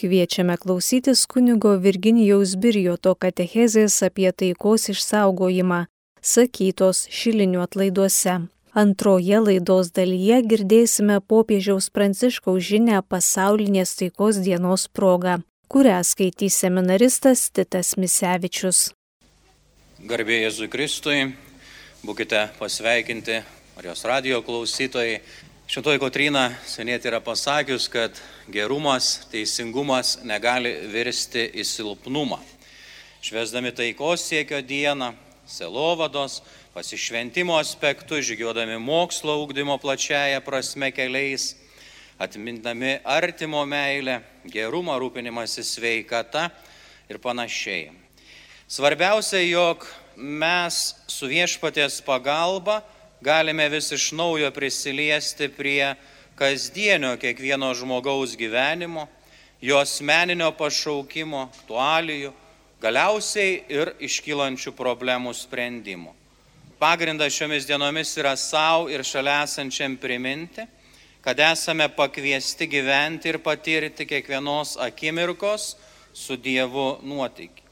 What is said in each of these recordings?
Kviečiame klausytis kunigo Virginijaus Birjoto katechezės apie taikos išsaugojimą, sakytos šilinių atlaiduose. Antroje laidos dalyje girdėsime popiežiaus pranciškaus žinę pasaulinės taikos dienos progą, kurią skaitys seminaristas Titas Misevičius. Garbėjai Jėzui Kristui, būkite pasveikinti Marijos radio klausytojai. Šitoji Kotrina senėti yra pasakius, kad gerumas, teisingumas negali virsti į silpnumą. Švesdami taikos siekio dieną, selovados, pasišventimo aspektų, žygiuodami mokslo ūkdymo plačiaja prasme keliais, atmintami artimo meilę, gerumą, rūpinimąsi sveikata ir panašiai. Svarbiausia, jog mes su viešpatės pagalba galime vis iš naujo prisiliesti prie kasdienio kiekvieno žmogaus gyvenimo, jo asmeninio pašaukimo, aktualijų, galiausiai ir iškylančių problemų sprendimų. Pagrindas šiomis dienomis yra savo ir šalia esančiam priminti, kad esame pakviesti gyventi ir patirti kiekvienos akimirkos su Dievu nuotykį.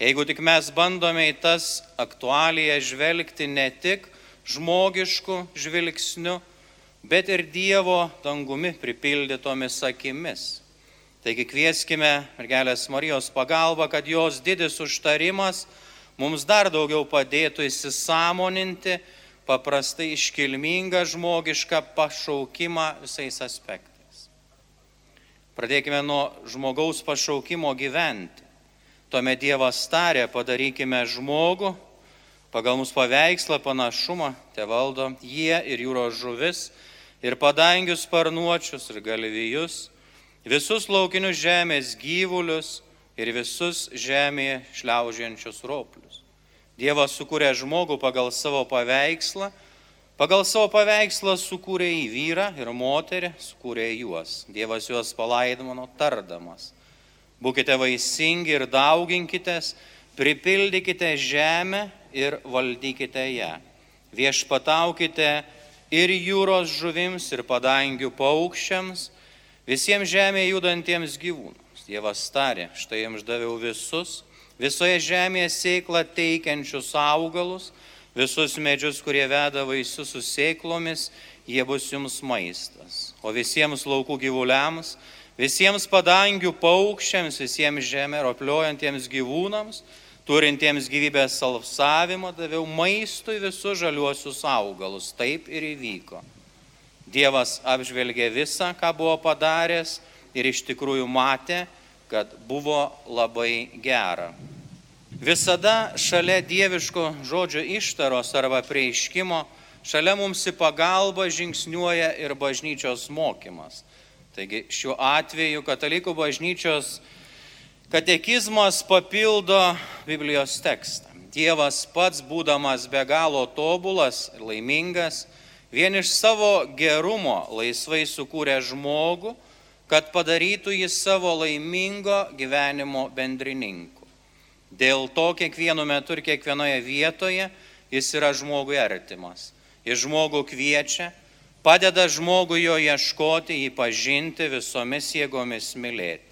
Jeigu tik mes bandome į tas aktualijas žvelgti ne tik žmogišku žvilgsniu, bet ir Dievo dangumi pripildytomis akimis. Taigi kvieskime mergelės Marijos pagalbą, kad jos didis užtarimas mums dar daugiau padėtų įsisamoninti paprastai iškilmingą žmogišką pašaukimą visais aspektais. Pradėkime nuo žmogaus pašaukimo gyventi. Tuomet Dievas tarė, padarykime žmogų pagal mūsų paveikslą panašumą, te valdo jie ir jūros žuvis, ir padangius sparnuočius, ir galvijus, visus laukinius žemės gyvulius ir visus žemėje šliaužiančius roplius. Dievas sukūrė žmogų pagal savo paveikslą, pagal savo paveikslą sukūrė į vyrą ir moterį, sukūrė juos. Dievas juos palaidino tardamas. Būkite vaisingi ir dauginkitės, pripildykite žemę ir valdykite ją. Viešpataukite ir jūros žuvims, ir padangių paukščiams, visiems žemėje judantiems gyvūnams. Dievas tarė, štai jiems daviau visus, visoje žemėje sėklą teikiančius augalus, visus medžius, kurie veda vaisius su sėklomis, jie bus jums maistas. O visiems laukų gyvuliams, visiems padangių paukščiams, visiems žemė ropliuojantiems gyvūnams, turintiems gyvybės salsavimo daviau maistui visus žaliuosius augalus. Taip ir įvyko. Dievas apžvelgė visą, ką buvo padaręs ir iš tikrųjų matė, kad buvo labai gera. Visada šalia dieviško žodžio ištaros arba prieiškimo, šalia mums į pagalbą žingsniuoja ir bažnyčios mokymas. Taigi šiuo atveju katalikų bažnyčios Katekizmas papildo Biblijos tekstą. Dievas pats, būdamas be galo tobulas ir laimingas, vien iš savo gerumo laisvai sukūrė žmogų, kad padarytų jį savo laimingo gyvenimo bendrininku. Dėl to kiekvienu metu ir kiekvienoje vietoje jis yra žmogui artimas. Jis žmogų kviečia, padeda žmogui jo ieškoti, jį pažinti, visomis jėgomis mylėti.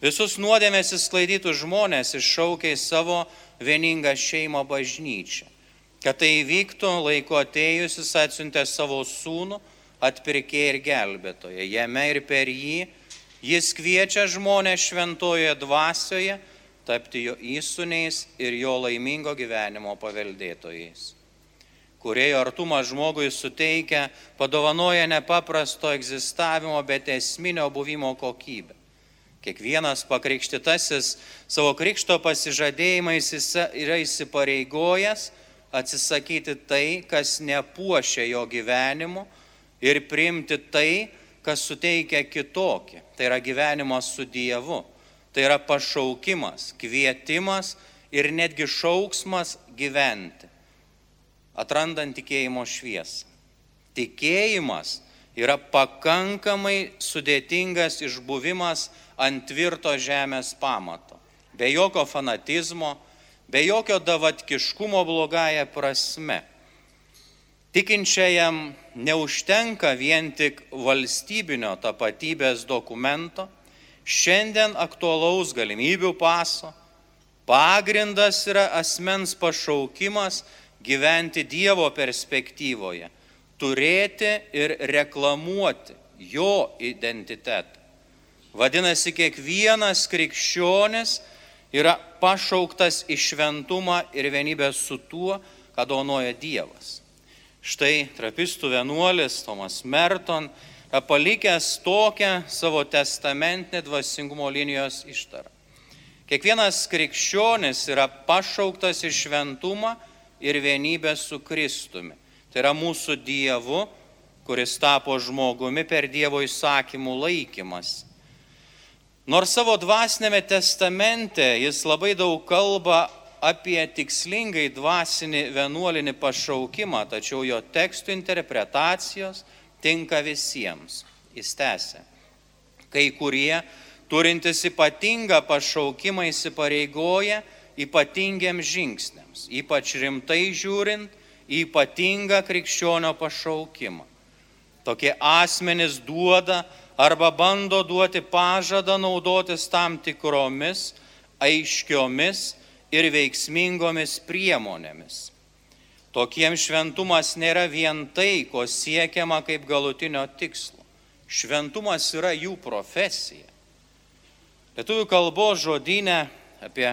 Visus nuodėmės įsklaidytų žmonės iššaukia į savo vieningą šeimą bažnyčią. Kad tai įvyktų, laiko atėjus jis atsiuntė savo sūnų, atpirkė ir gelbėtoje. Jame ir per jį jis kviečia žmonės šventojoje dvasioje tapti jo įsūniais ir jo laimingo gyvenimo paveldėtojais. Kurėjo artumą žmogui suteikia, padovanoja nepaprasto egzistavimo, bet esminio buvimo kokybę. Kiekvienas pakrikštitasis savo krikšto pasižadėjimais yra įsipareigojęs atsisakyti tai, kas nepuošia jo gyvenimu ir priimti tai, kas suteikia kitokį. Tai yra gyvenimas su Dievu. Tai yra pašaukimas, kvietimas ir netgi šauksmas gyventi, atrandant tikėjimo šviesą. Tikėjimas yra pakankamai sudėtingas išbuvimas ant tvirto žemės pamato. Be jokio fanatizmo, be jokio davatkiškumo blogąją prasme. Tikinčiajam neužtenka vien tik valstybinio tapatybės dokumento, šiandien aktualaus galimybių paso, pagrindas yra asmens pašaukimas gyventi Dievo perspektyvoje, turėti ir reklamuoti jo identitetą. Vadinasi, kiekvienas krikščionis yra pašauktas į šventumą ir vienybę su tuo, ką donuoja Dievas. Štai trapistų vienuolis Tomas Merton yra palikęs tokią savo testamentinę dvasingumo linijos ištarą. Kiekvienas krikščionis yra pašauktas į šventumą ir vienybę su Kristumi. Tai yra mūsų Dievu, kuris tapo žmogumi per Dievo įsakymų laikymas. Nors savo dvasinėme testamente jis labai daug kalba apie tikslingai dvasinį vienuolinį pašaukimą, tačiau jo tekstų interpretacijos tinka visiems. Jis tęsė. Kai kurie, turintys ypatingą pašaukimą, įsipareigoja ypatingiams žingsniams, ypač rimtai žiūrint į ypatingą krikščionio pašaukimą. Tokie asmenys duoda arba bando duoti pažadą naudotis tam tikromis aiškiomis ir veiksmingomis priemonėmis. Tokiems šventumas nėra vien tai, ko siekiama kaip galutinio tikslo. Šventumas yra jų profesija. Lietuvių kalbos žodinė apie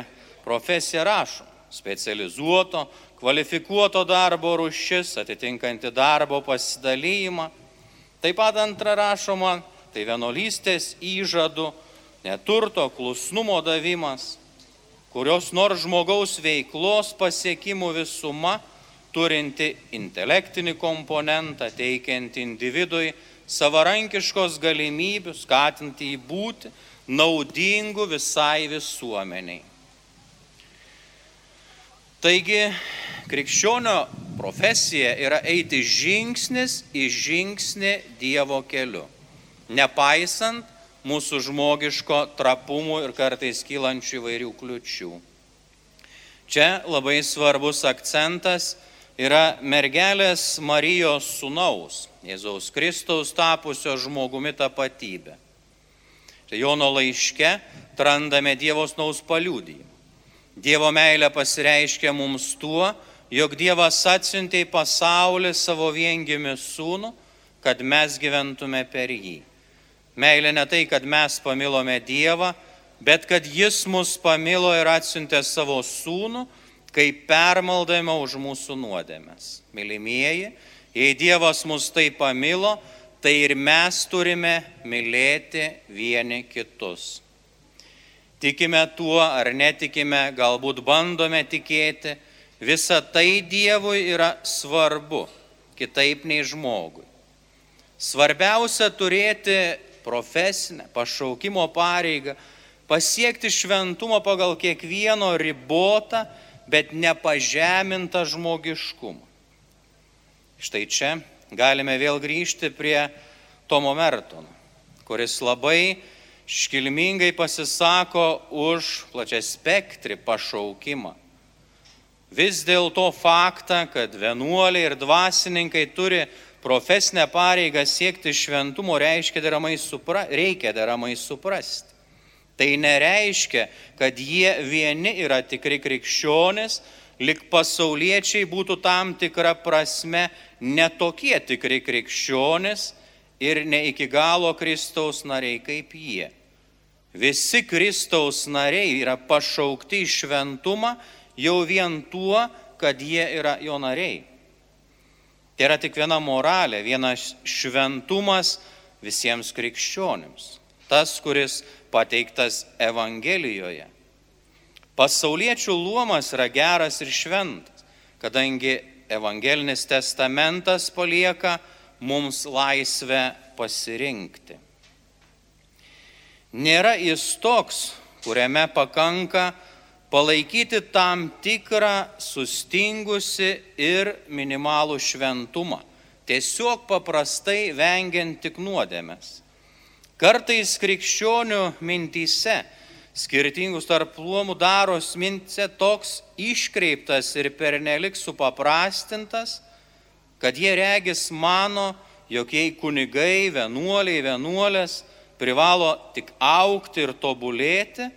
profesiją rašo specializuoto, kvalifikuoto darbo rušis, atitinkanti darbo pasidalymą. Taip pat antra rašoma, tai vienolystės įžadų, neturto klusnumo davimas, kurios nors žmogaus veiklos pasiekimų visuma, turinti intelektinį komponentą, teikianti individui savarankiškos galimybių, skatinti jį būti naudingu visai visuomeniai. Taigi, krikščionio profesija yra eiti žingsnis į žingsnį Dievo keliu, nepaisant mūsų žmogiško trapumų ir kartais kylančių įvairių kliučių. Čia labai svarbus akcentas yra mergelės Marijos sunaus, Jėzaus Kristaus tapusio žmogumi tapatybė. Čia Jono laiške randame Dievo snaus paliūdėjimą. Dievo meilė pasireiškia mums tuo, jog Dievas atsiuntė į pasaulį savo viengimi sūnų, kad mes gyventume per jį. Meilė ne tai, kad mes pamilome Dievą, bet kad Jis mus pamilo ir atsiuntė savo sūnų, kai permaldame už mūsų nuodėmės. Mylimieji, jei Dievas mus taip pamilo, tai ir mes turime mylėti vieni kitus. Tikime tuo ar netikime, galbūt bandome tikėti, visa tai Dievui yra svarbu, kitaip nei žmogui. Svarbiausia turėti profesinę, pašaukimo pareigą, pasiekti šventumą pagal kiekvieno ribotą, bet nepažemintą žmogiškumą. Štai čia galime vėl grįžti prie Tomo Mertono, kuris labai iškilmingai pasisako už plačią spektrį pašaukimą. Vis dėlto faktą, kad vienuoliai ir dvasininkai turi profesinę pareigą siekti šventumo reiškia deramai supra, reikia deramai suprasti. Tai nereiškia, kad jie vieni yra tikri krikščionis, lik pasauliečiai būtų tam tikra prasme netokie tikri krikščionis ir ne iki galo Kristaus nariai kaip jie. Visi Kristaus nariai yra pašaukti į šventumą jau vien tuo, kad jie yra jo nariai. Tai yra tik viena moralė, vienas šventumas visiems krikščionims. Tas, kuris pateiktas Evangelijoje. Pasauliečių luomas yra geras ir šventas, kadangi Evangelinis testamentas palieka mums laisvę pasirinkti. Nėra jis toks, kuriame pakanka palaikyti tam tikrą sustingusi ir minimalų šventumą, tiesiog paprastai vengiant tik nuodėmės. Kartais krikščionių mintyse skirtingus tarp luomų daros mintse toks iškreiptas ir pernelik supaprastintas, kad jie regis mano, jog jei kunigai, vienuoliai, vienuolės privalo tik aukti ir tobulėti,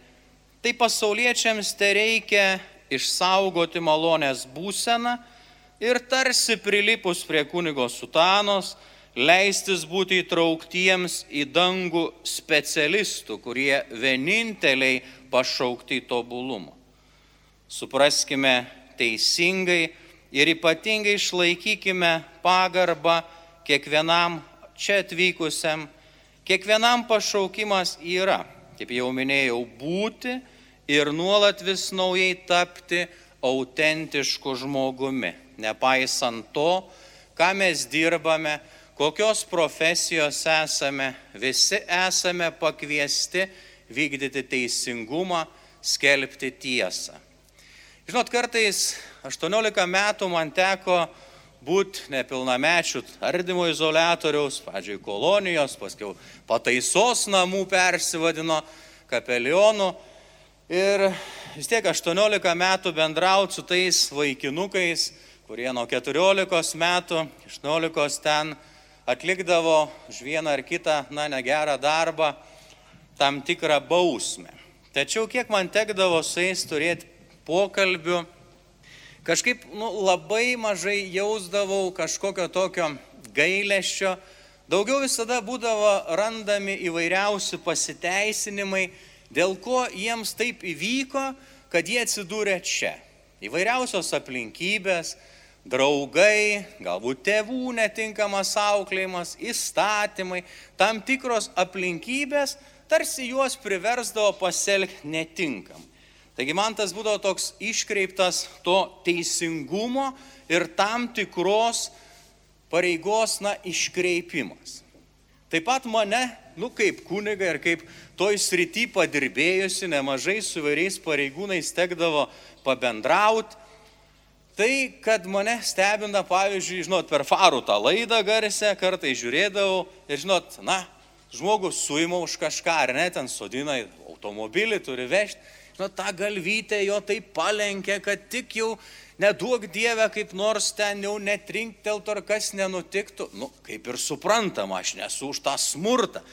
tai pasauliečiams te reikia išsaugoti malonės būseną ir tarsi prilipus prie kunigo sutanos, leistis būti įtrauktiems į dangų specialistų, kurie vieninteliai pašaukti tobulumo. Supraskime teisingai ir ypatingai išlaikykime pagarbą kiekvienam čia atvykusiam. Kiekvienam pašaukimas yra, kaip jau minėjau, būti ir nuolat vis naujai tapti autentišku žmogumi, nepaisant to, ką mes dirbame, kokios profesijos esame, visi esame pakviesti vykdyti teisingumą, skelbti tiesą. Žinot, kartais 18 metų man teko būti nepilnamečių ardymo izolatoriaus, pažiūrėjau, kolonijos, paskiau pataisos namų persivadino kapelionų. Ir vis tiek 18 metų bendrauti su tais vaikinukais, kurie nuo 14 metų, 18 ten atlikdavo už vieną ar kitą, na, negerą darbą, tam tikrą bausmę. Tačiau kiek man tekdavo su jais turėti pokalbių, kažkaip nu, labai mažai jausdavau kažkokio tokio gailesčio, daugiau visada būdavo randami įvairiausi pasiteisinimai, dėl ko jiems taip įvyko, kad jie atsidūrė čia. Įvairiausios aplinkybės, draugai, galbūt tėvų netinkamas auklėjimas, įstatymai, tam tikros aplinkybės tarsi juos priversdavo pasielgti netinkam. Taigi man tas būdavo toks iškreiptas to teisingumo ir tam tikros pareigos, na, iškreipimas. Taip pat mane, nu kaip kuniga ir kaip toj srity padirbėjusi, nemažai su vairiais pareigūnais tekdavo pabendrauti, Tai, kad mane stebina, pavyzdžiui, žinot, per farų tą laidą garsę, kartai žiūrėdavau ir, žinot, na, žmogus suima už kažką, ar ne, ten sodina automobilį, turi vežti, žinot, tą galvytę jo taip palenkia, kad tik jau neduok Dievę kaip nors ten jau netrinkteltų ar kas nenutiktų. Nu, kaip ir suprantama, aš nesu už tą smurtą,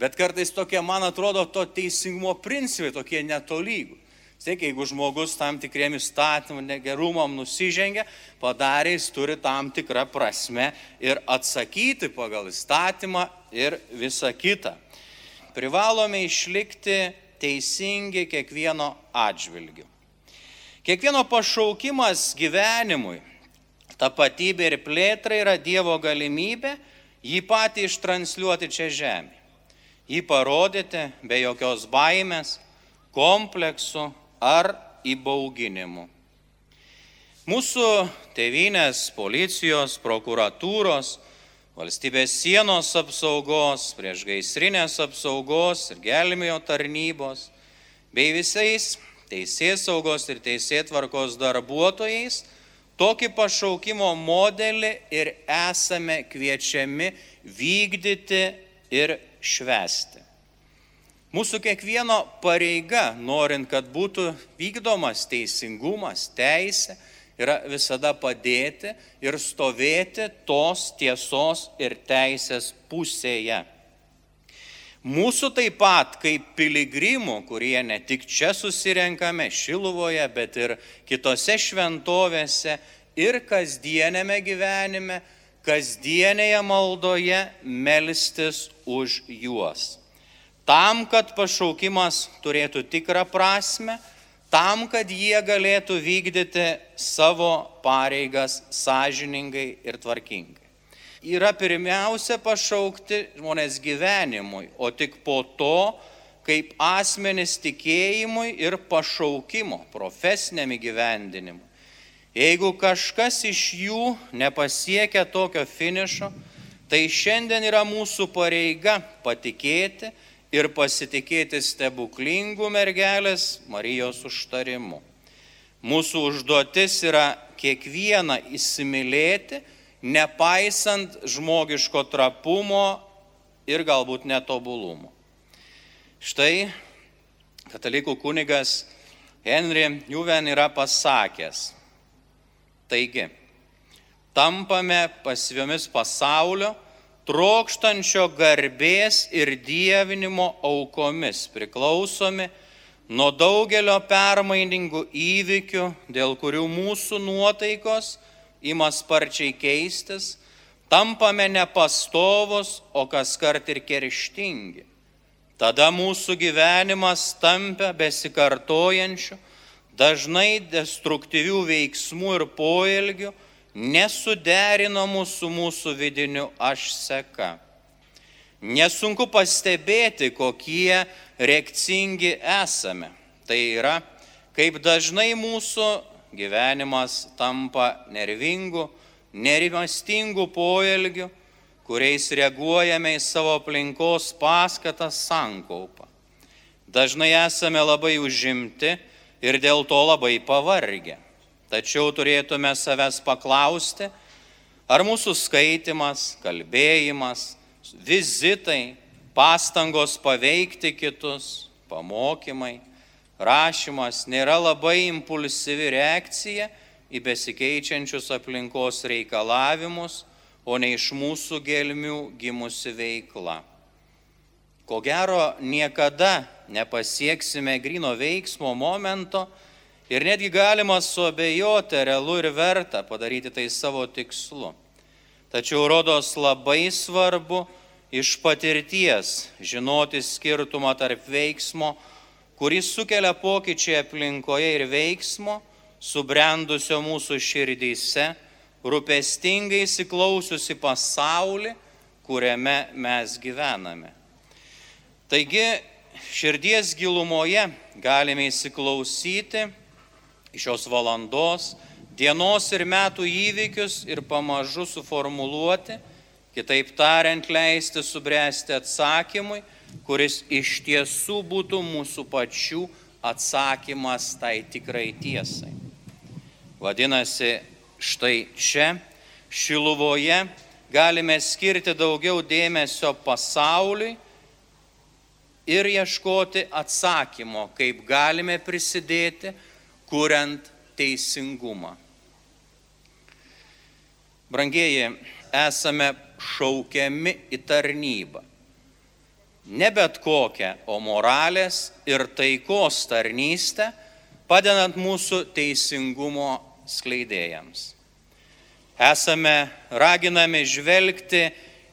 bet kartais tokie, man atrodo, to teisingumo principai tokie netolygų. Sėk, jeigu žmogus tam tikriem įstatymų negerumam nusižengia, padarė, jis turi tam tikrą prasme ir atsakyti pagal įstatymą ir visą kitą. Privalome išlikti teisingi kiekvieno atžvilgiu. Kiekvieno pašaukimas gyvenimui, tapatybė ir plėtra yra Dievo galimybė jį patį ištransliuoti čia žemė. Jį parodyti be jokios baimės, kompleksų ar įbauginimu. Mūsų tevinės policijos, prokuratūros, valstybės sienos apsaugos, priešgaisrinės apsaugos ir gelbėjo tarnybos, bei visais teisės saugos ir teisėtvarkos darbuotojais tokį pašaukimo modelį ir esame kviečiami vykdyti ir švesti. Mūsų kiekvieno pareiga, norint, kad būtų vykdomas teisingumas, teisė, yra visada padėti ir stovėti tos tiesos ir teisės pusėje. Mūsų taip pat kaip piligrimų, kurie ne tik čia susirenkame Šiluvoje, bet ir kitose šventovėse ir kasdienėme gyvenime, kasdienėje maldoje melstis už juos tam, kad pašaukimas turėtų tikrą prasme, tam, kad jie galėtų vykdyti savo pareigas sąžiningai ir tvarkingai. Yra pirmiausia pašaukti žmonės gyvenimui, o tik po to, kaip asmenis tikėjimui ir pašaukimo, profesiniam įgyvendinimui. Jeigu kažkas iš jų nepasiekia tokio finišo, tai šiandien yra mūsų pareiga patikėti, ir pasitikėti stebuklingų mergelės Marijos užtarimu. Mūsų užduotis yra kiekvieną įsimylėti, nepaisant žmogiško trapumo ir galbūt netobulumo. Štai katalikų kunigas Henry Juven yra pasakęs, taigi, tampame pasiviomis pasaulio, trokštančio garbės ir dievinimo aukomis priklausomi nuo daugelio permainingų įvykių, dėl kurių mūsų nuotaikos ima sparčiai keistis, tampame nepastovus, o kas kart ir kerštingi. Tada mūsų gyvenimas tampa besikartojančiu, dažnai destruktyvių veiksmų ir poelgių, nesuderinamų su mūsų vidiniu aš seka. Nesunku pastebėti, kokie reakcingi esame. Tai yra, kaip dažnai mūsų gyvenimas tampa nervingu, nerimastingu poelgiu, kuriais reaguojame į savo aplinkos paskatą sankaupą. Dažnai esame labai užimti ir dėl to labai pavargę. Tačiau turėtume savęs paklausti, ar mūsų skaitimas, kalbėjimas, vizitai, pastangos paveikti kitus, pamokymai, rašymas nėra labai impulsyvi reakcija į besikeičiančius aplinkos reikalavimus, o ne iš mūsų gelmių gimusi veikla. Ko gero, niekada nepasieksime grino veiksmo momento ir netgi galima suabejoti realu ir verta padaryti tai savo tikslu. Tačiau rodos labai svarbu iš patirties žinoti skirtumą tarp veiksmo, kuris sukelia pokyčiai aplinkoje ir veiksmo, subrendusio mūsų širdyse rūpestingai įsiklausiusi pasaulį, kuriame mes gyvename. Taigi, širdies gilumoje galime įsiklausyti šios valandos, dienos ir metų įvykius ir pamažu suformuluoti, kitaip tariant, leisti subręsti atsakymui, kuris iš tiesų būtų mūsų pačių atsakymas tai tikrai tiesai. Vadinasi, štai čia, Šiluvoje, galime skirti daugiau dėmesio pasauliui ir ieškoti atsakymo, kaip galime prisidėti, kuriant teisingumą. Brangieji, esame šaukiami į tarnybą. Ne bet kokią, o moralės ir taikos tarnystę, padedant mūsų teisingumo skleidėjams. Esame raginami žvelgti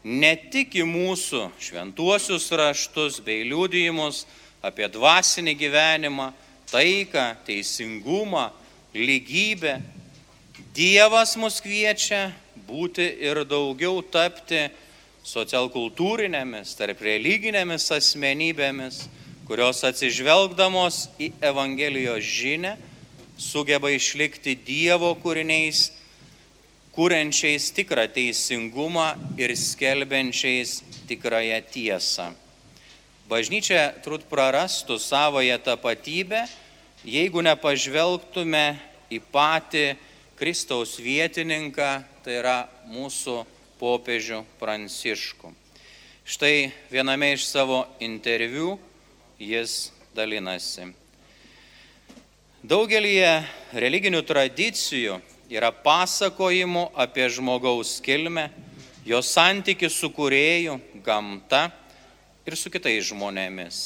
ne tik į mūsų šventuosius raštus bei liūdėjimus apie dvasinį gyvenimą, taiką, teisingumą, lygybę. Dievas mus kviečia būti ir daugiau tapti socialkultūrinėmis, tarp religinėmis asmenybėmis, kurios atsižvelgdamos į Evangelijos žinę sugeba išlikti Dievo kūriniais, kuriančiais tikrą teisingumą ir skelbiančiais tikrąją tiesą. Bažnyčia turbūt prarastų savoje tapatybę, jeigu nepažvelgtume į patį Kristaus vietininką, tai yra mūsų popiežių Pranciškų. Štai viename iš savo interviu jis dalinasi. Daugelį religinių tradicijų yra pasakojimų apie žmogaus kilmę, jo santyki su kurėju, gamta ir su kitais žmonėmis.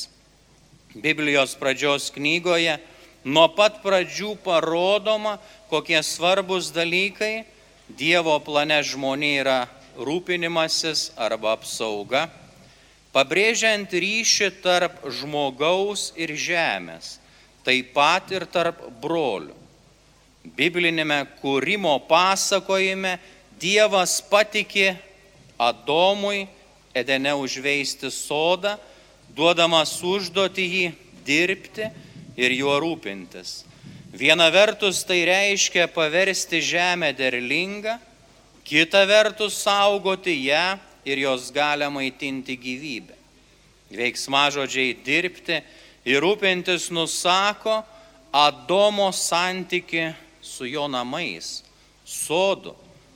Biblijos pradžios knygoje nuo pat pradžių parodoma, kokie svarbus dalykai Dievo plane žmonė yra rūpinimasis arba apsauga, pabrėžiant ryšį tarp žmogaus ir žemės taip pat ir tarp brolių. Biblinėme kūrimo pasakojime Dievas patikė Adomui Edene užveisti sodą, duodamas užduoti jį dirbti ir juo rūpintis. Viena vertus tai reiškia paversti žemę derlingą, kita vertus saugoti ją ir jos galę maitinti gyvybę. Veiksmažodžiai dirbti ir rūpintis nusako Adomo santyki su jo namais, sodu.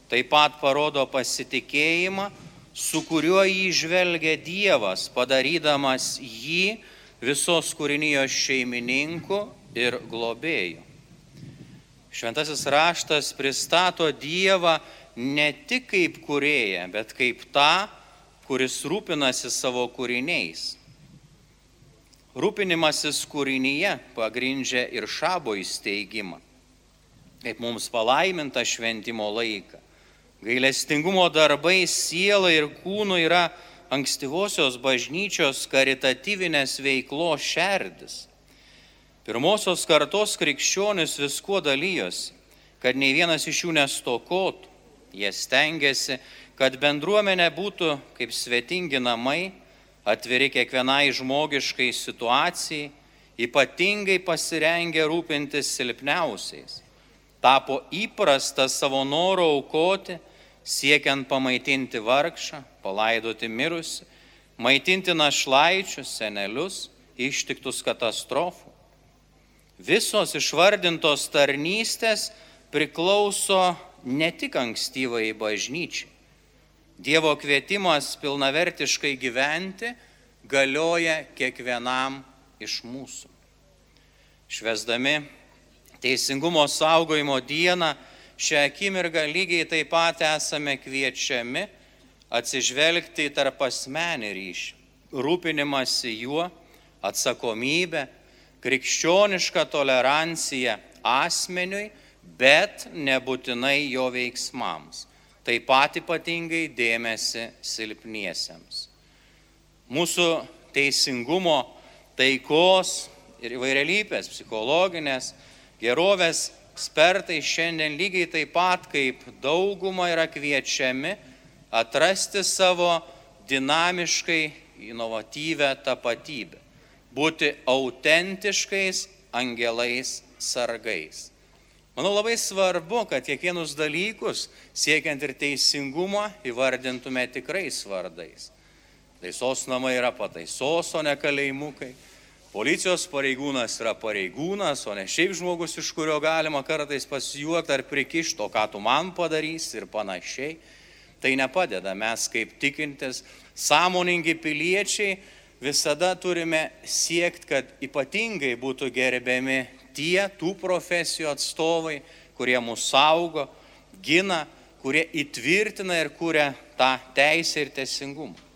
Taip pat parodo pasitikėjimą, su kuriuo jį žvelgia Dievas, padarydamas jį visos kūrinijos šeimininku ir globėju. Šventasis raštas pristato Dievą ne tik kaip kurėją, bet kaip tą, kuris rūpinasi savo kūriniais. Rūpinimasis kūrinyje pagrindžia ir šabo įsteigimą, kaip mums palaiminta šventimo laiką. Gailestingumo darbai siela ir kūnu yra ankstyvosios bažnyčios karitatyvinės veiklos šerdis. Pirmosios kartos krikščionis viskuo dalyjosi, kad nei vienas iš jų nestokotų. Jie stengiasi, kad bendruomenė būtų kaip svetingi namai, atviri kiekvienai žmogiškai situacijai, ypatingai pasirengę rūpintis silpniausiais. Tapo įprasta savo noro aukoti, siekiant pamaitinti vargšą, palaidoti mirusi, maitinti našlaičius, senelius, ištiktus katastrofų. Visos išvardintos tarnystės priklauso ne tik ankstyvai bažnyčiai. Dievo kvietimas pilnavertiškai gyventi galioja kiekvienam iš mūsų. Švesdami teisingumo saugojimo dieną, šią akimirką lygiai taip pat esame kviečiami atsižvelgti į tarp asmenį ryšį, rūpinimąsi juo, atsakomybę, krikščionišką toleranciją asmeniui, bet nebūtinai jo veiksmams. Taip pat ypatingai dėmesį silpniesiems. Mūsų teisingumo, taikos ir įvairialypės psichologinės gerovės ekspertai šiandien lygiai taip pat kaip dauguma yra kviečiami atrasti savo dinamiškai inovatyvę tapatybę, būti autentiškais angelais sargais. Manau labai svarbu, kad kiekvienus dalykus, siekiant ir teisingumą, įvardintume tikrais vardais. Taisos namai yra pataisos, o ne kalėjimukai. Policijos pareigūnas yra pareigūnas, o ne šiaip žmogus, iš kurio galima kartais pasijuokti ar prikišto, ką tu man padarysi ir panašiai tai nepadeda. Mes kaip tikintis, sąmoningi piliečiai visada turime siekti, kad ypatingai būtų gerbiami tie tų profesijų atstovai, kurie mūsų saugo, gina, kurie įtvirtina ir kuria tą teisę ir teisingumą.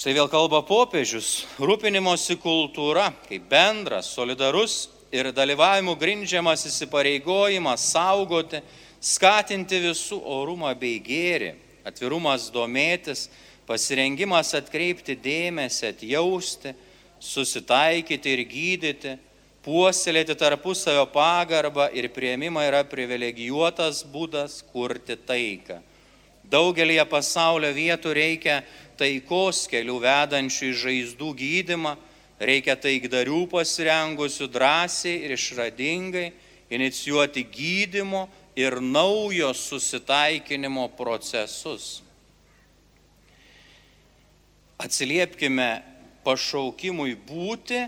Štai vėl kalba popiežius, rūpinimosi kultūra kaip bendras, solidarus ir dalyvavimu grindžiamas įsipareigojimas saugoti skatinti visų orumą bei gėrį, atvirumas domėtis, pasirengimas atkreipti dėmesį, atjausti, susitaikyti ir gydyti, puoselėti tarpusavio pagarbą ir prieimimą yra privilegijuotas būdas kurti taiką. Daugelį pasaulio vietų reikia taikos kelių vedančių į žaizdų gydimą, reikia taikdarių pasirengusių drąsiai ir išradingai inicijuoti gydimo ir naujo susitaikinimo procesus. Atsiliepkime pašaukimui būti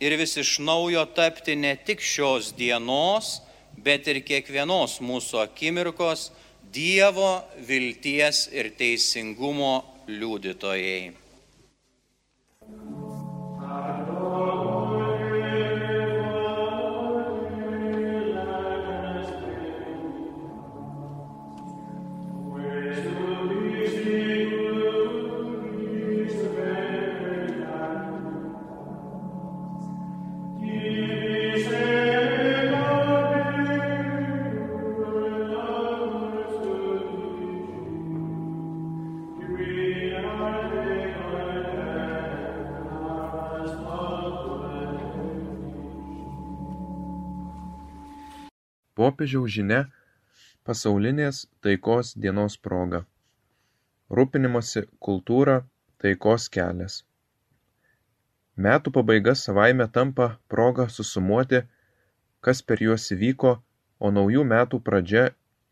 ir vis iš naujo tapti ne tik šios dienos, bet ir kiekvienos mūsų akimirkos Dievo vilties ir teisingumo liudytojai. Popiežiaus žinia pasaulinės taikos dienos proga. Rūpinimosi kultūra – taikos kelias. Metų pabaiga savaime tampa proga susumuoti, kas per juos įvyko, o naujų metų pradžia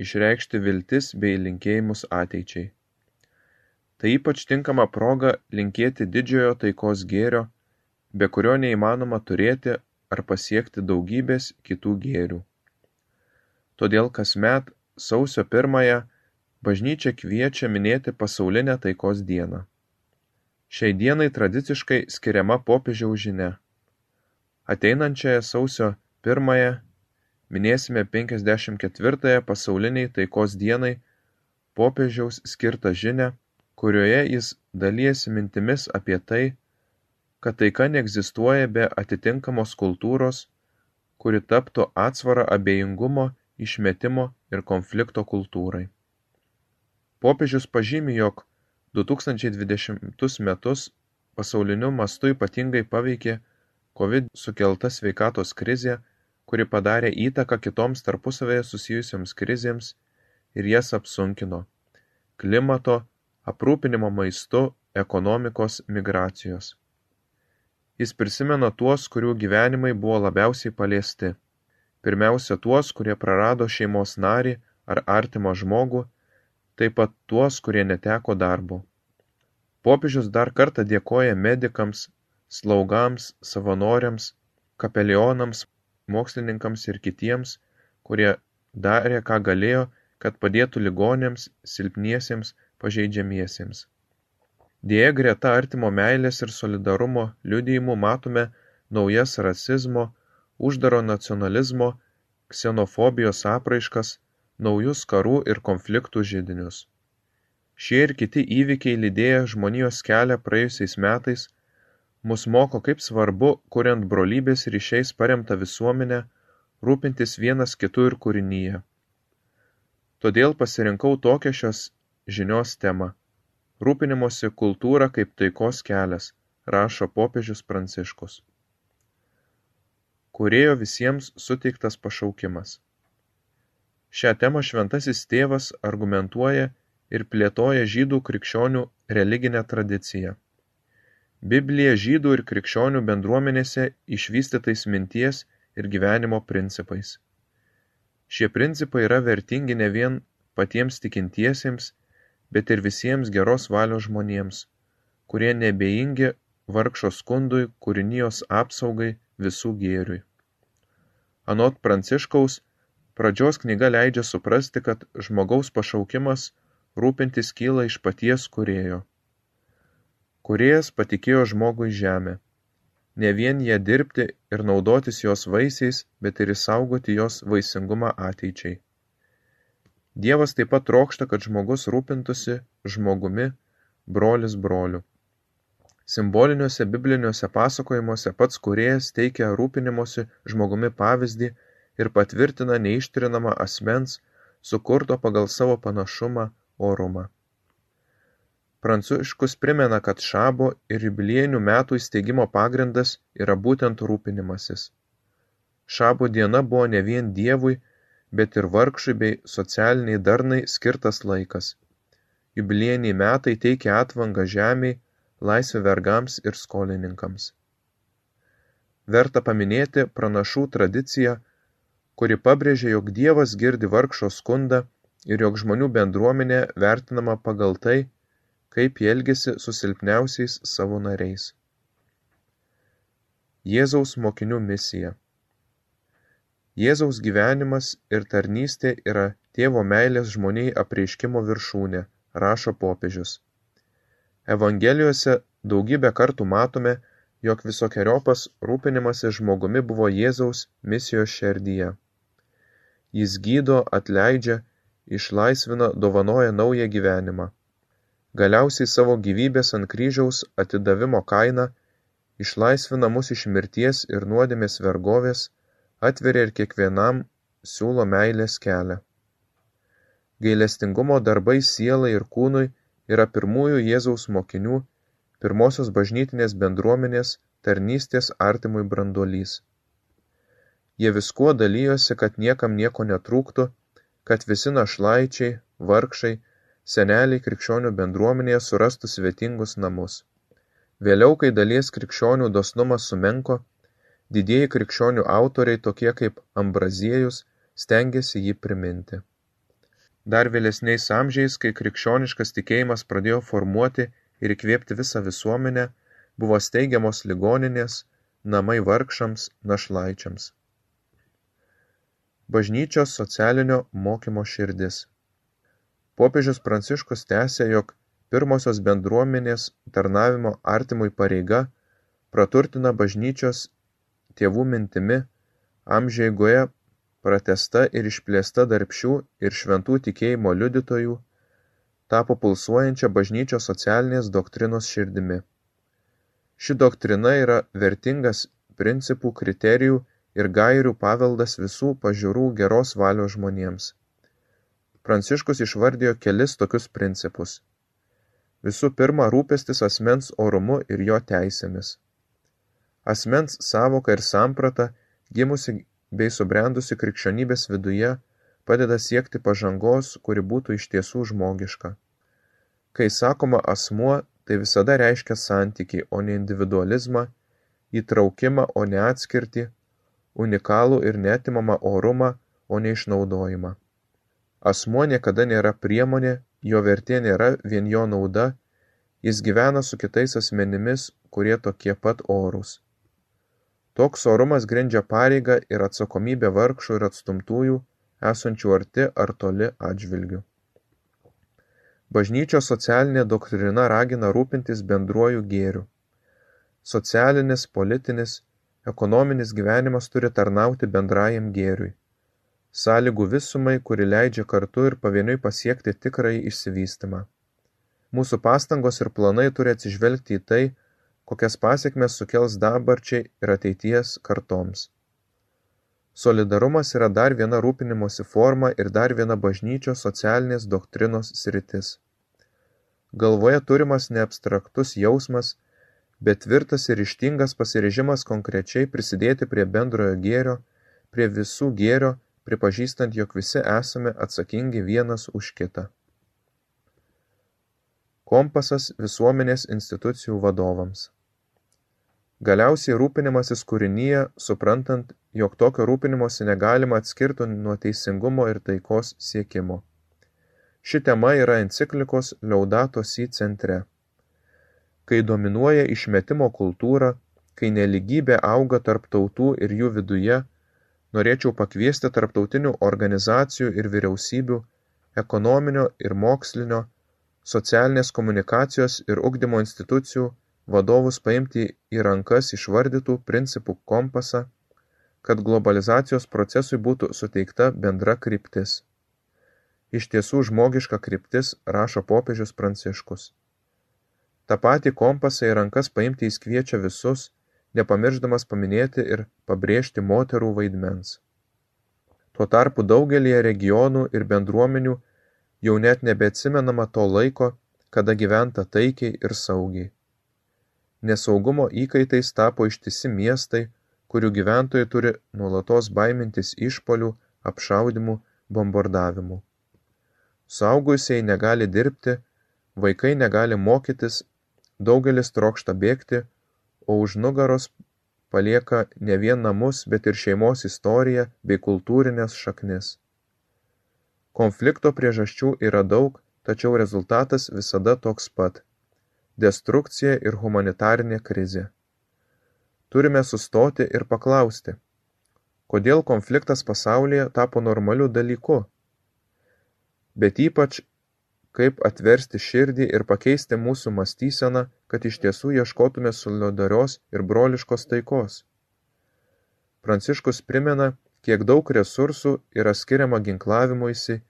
išreikšti viltis bei linkėjimus ateičiai. Tai ypač tinkama proga linkėti didžiojo taikos gėrio, be kurio neįmanoma turėti ar pasiekti daugybės kitų gėrių todėl kasmet sausio pirmąją bažnyčia kviečia minėti pasaulinę taikos dieną. Šiai dienai tradiciškai skiriama popiežiaus žinia. Ateinančiąją sausio pirmąją minėsime 54-ąją pasauliniai taikos dienai popiežiaus skirtą žinią kurioje jis dalijasi mintimis apie tai, kad taika neegzistuoja be atitinkamos kultūros, kuri taptų atsvara abejingumo, išmetimo ir konflikto kultūrai. Popiežius pažymi, jog 2020 metus pasauliniu mastu ypatingai paveikė COVID sukelta sveikatos krizė, kuri padarė įtaką kitoms tarpusavėje susijusioms krizėms ir jas apsunkino - klimato, aprūpinimo maistu, ekonomikos, migracijos. Jis prisimena tuos, kurių gyvenimai buvo labiausiai paliesti. Pirmiausia tuos, kurie prarado šeimos narį ar artimą žmogų, taip pat tuos, kurie neteko darbo. Popiežius dar kartą dėkoja medikams, slaugams, savanoriams, kapelionams, mokslininkams ir kitiems, kurie darė, ką galėjo, kad padėtų ligoniams, silpniesiems, pažeidžiamiesiems. Dėja greta artimo meilės ir solidarumo liudijimų matome naujas rasizmo, uždaro nacionalizmo, ksenofobijos apraiškas, naujus karų ir konfliktų židinius. Šie ir kiti įvykiai lydėję žmonijos kelią praėjusiais metais mus moko, kaip svarbu, kuriant brolybės ryšiais paremtą visuomenę, rūpintis vienas kitu ir kūrinyje. Todėl pasirinkau tokią šios žinios temą - rūpinimosi kultūra kaip taikos kelias, rašo popiežius Pranciškus. Kurėjo visiems suteiktas pašaukimas. Šią temą šventasis tėvas argumentuoja ir plėtoja žydų krikščionių religinę tradiciją. Biblija žydų ir krikščionių bendruomenėse išvystytais minties ir gyvenimo principais. Šie principai yra vertingi ne vien patiems tikintiesiems, bet ir visiems geros valios žmonėms, kurie neabejingi vargšo skundui, kūrinijos apsaugai, visų gėriui. Anot Pranciškaus, pradžios knyga leidžia suprasti, kad žmogaus pašaukimas rūpintis kyla iš paties kurėjo. Kurėjas patikėjo žmogui žemę ne vien ja dirbti ir naudotis jos vaisiais, bet ir išsaugoti jos vaisingumą ateičiai. Dievas taip pat trokšta, kad žmogus rūpintųsi žmogumi, brolis broliu. Simboliniuose bibliniuose pasakojimuose pats kuriejas teikia rūpinimosi žmogumi pavyzdį ir patvirtina neištrinamą asmens, sukurto pagal savo panašumą orumą. Pranciškus primena, kad šabo ir jubiliejinių metų įsteigimo pagrindas yra būtent rūpinimasis. Šabo diena buvo ne vien Dievui, bet ir vargšui bei socialiniai darnai skirtas laikas. Jubiliejiniai metai teikia atvangą žemiai, laisvę vergams ir skolininkams. Verta paminėti pranašų tradiciją, kuri pabrėžia, jog Dievas girdi vargšo skundą ir jog žmonių bendruomenė vertinama pagal tai, kaip ji elgiasi su silpniausiais savo nariais. Jėzaus mokinių misija Jėzaus gyvenimas ir tarnystė yra tėvo meilės žmoniai apreiškimo viršūnė, rašo popiežius. Evangelijose daugybę kartų matome, jog visokiojopas rūpinimasis žmogumi buvo Jėzaus misijos šerdyje. Jis gydo, atleidžia, išlaisvina, dovanoja naują gyvenimą galiausiai savo gyvybės ant kryžiaus atidavimo kaina išlaisvina mus iš mirties ir nuodėmės vergovės, atveria ir kiekvienam siūlo meilės kelią. Gailestingumo darbai sielai ir kūnui yra pirmųjų Jėzaus mokinių, pirmosios bažnytinės bendruomenės tarnystės artimui branduolys. Jie viskuo dalyjosi, kad niekam nieko netrūktų, kad visi našlaičiai, vargšai, seneliai krikščionių bendruomenėje surastų svetingus namus. Vėliau, kai dalies krikščionių dosnumas sumenko, didieji krikščionių autoriai tokie kaip Ambraziejus stengiasi jį priminti. Dar vėlesniais amžiais, kai krikščioniškas tikėjimas pradėjo formuoti ir įkvėpti visą visuomenę, buvo steigiamos ligoninės, namai vargšams, našlaičiams. Bažnyčios socialinio mokymo širdis popiežius pranciškus tęsia jog pirmosios bendruomenės tarnavimo artimui pareiga praturtina bažnyčios tėvų mintimi amžių eigoje pratęsta ir išplėsta darbščių ir šventų tikėjimo liudytojų tapo pulsuojančia bažnyčios socialinės doktrinos širdimi. Ši doktrina yra vertingas principų, kriterijų ir gairių paveldas visų pažiūrų geros valios žmonėms. Pranciškus išvardijo kelis tokius principus. Visų pirma, rūpestis asmens orumu ir jo teisėmis. Asmens savoka ir samprata, gimusi bei subrendusi krikščionybės viduje, padeda siekti pažangos, kuri būtų iš tiesų žmogiška. Kai sakoma asmuo, tai visada reiškia santykį, o ne individualizmą, įtraukimą, o ne atskirtį, unikalų ir netimamą orumą, o ne išnaudojimą. Asmuo niekada nėra priemonė, jo vertė nėra vien jo nauda, jis gyvena su kitais asmenimis, kurie tokie pat orūs. Toks orumas grindžia pareigą ir atsakomybę vargšų ir atstumtųjų, esančių arti ar toli atžvilgiu. Bažnyčios socialinė doktrina ragina rūpintis bendruoju gėriu. Socialinis, politinis, ekonominis gyvenimas turi tarnauti bendrajam gėriui. Sąlygų visumai, kuri leidžia kartu ir pavieniui pasiekti tikrai išsivystimą. Mūsų pastangos ir planai turi atsižvelgti į tai, kokias pasiekmes sukels dabarčiai ir ateities kartoms. Solidarumas yra dar viena rūpinimosi forma ir dar viena bažnyčios socialinės doktrinos sritis. Galvoje turimas ne abstraktus jausmas, bet tvirtas ir ryžtingas pasirežimas konkrečiai prisidėti prie bendrojo gėrio, prie visų gėrio, pripažįstant, jog visi esame atsakingi vienas už kitą. Kompasas visuomenės institucijų vadovams. Galiausiai rūpinimasis kūrinyje, suprantant, jog tokio rūpinimosi negalima atskirti nuo teisingumo ir taikos siekimo. Ši tema yra enciklikos Liaudato Si centre. Kai dominuoja išmetimo kultūra, kai neligybė auga tarp tautų ir jų viduje, norėčiau pakviesti tarptautinių organizacijų ir vyriausybių, ekonominio ir mokslinio, socialinės komunikacijos ir ugdymo institucijų vadovus paimti į rankas išvardytų principų kompasą, kad globalizacijos procesui būtų suteikta bendra kryptis. Iš tiesų žmogiška kryptis, rašo popiežius Pranciškus. Ta pati kompasą į rankas paimti jis kviečia visus, nepamirždamas paminėti ir pabrėžti moterų vaidmens. Tuo tarpu daugelie regionų ir bendruomenių jau net nebeatsimenama to laiko, kada gyventa taikiai ir saugiai. Nesaugumo įkaitais tapo ištisi miestai, kurių gyventojai turi nuolatos baimintis išpolių, apšaudymų, bombardavimų. Suaugusieji negali dirbti, vaikai negali mokytis, daugelis trokšta bėgti, o už nugaros palieka ne vien namus, bet ir šeimos istoriją bei kultūrinės šaknis. Konflikto priežasčių yra daug, tačiau rezultatas visada toks pat destrukcija ir humanitarinė krizė. Turime sustoti ir paklausti, kodėl konfliktas pasaulyje tapo normaliu dalyku, bet ypač kaip atversti širdį ir pakeisti mūsų mąstyseną, kad iš tiesų ieškotume solidarios ir broliškos taikos. Pranciškus primena, kiek daug resursų yra skiriama ginklavimuisi,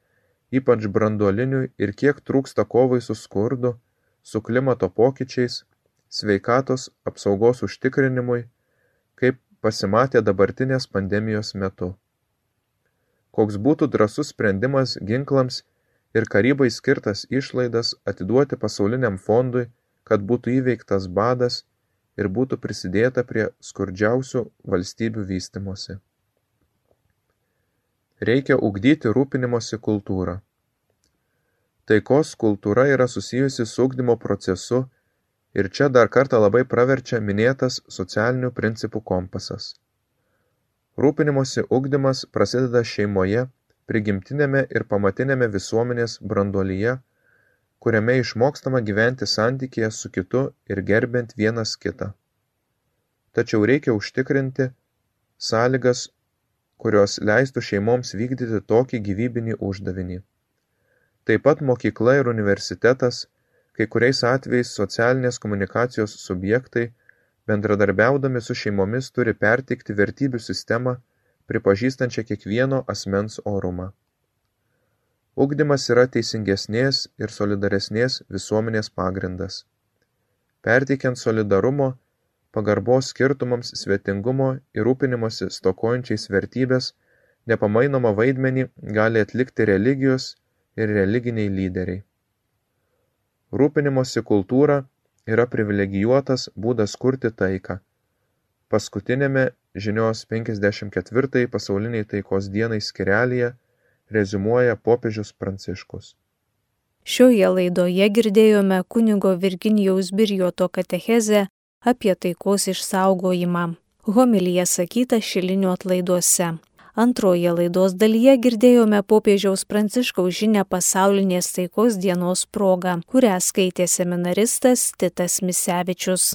ypač branduoliniui ir kiek trūksta kovai su skurdu, su klimato pokyčiais, sveikatos apsaugos užtikrinimui, kaip pasimatė dabartinės pandemijos metu. Koks būtų drasus sprendimas ginklams ir karybai skirtas išlaidas atiduoti pasauliniam fondui, kad būtų įveiktas badas ir būtų prisidėta prie skurdžiausių valstybių vystimosi. Reikia ugdyti rūpinimosi kultūrą. Taikos kultūra yra susijusi su ugdymo procesu ir čia dar kartą labai praverčia minėtas socialinių principų kompasas. Rūpinimosi ugdymas prasideda šeimoje, prigimtinėme ir pamatinėme visuomenės branduolyje, kuriame išmokstama gyventi santykėje su kitu ir gerbent vienas kitą. Tačiau reikia užtikrinti sąlygas, kurios leistų šeimoms vykdyti tokį gyvybinį uždavinį. Taip pat mokykla ir universitetas, kai kuriais atvejais socialinės komunikacijos subjektai, bendradarbiaudami su šeimomis turi perteikti vertybių sistemą, pripažįstančią kiekvieno asmens orumą. Ugdymas yra teisingesnės ir solidaresnės visuomenės pagrindas. Perteikiant solidarumo, pagarbos skirtumams, svetingumo ir rūpinimosi stokojančiais vertybės, nepamainomą vaidmenį gali atlikti religijos ir religiniai lyderiai. Rūpinimosi kultūra yra privilegijuotas būdas kurti taiką. Paskutiniame žinios 54 pasaulinei taikos dienai skirelyje rezumuoja popiežius Pranciškus. Šioje laidoje girdėjome kunigo Virginijaus Birjoto katechezę apie taikos išsaugojimą. Homilija sakyta šilinių atlaiduose. Antroje laidos dalyje girdėjome popiežiaus Pranciškaus žinę pasaulinės taikos dienos progą, kurią skaitė seminaristas Titas Misevičius.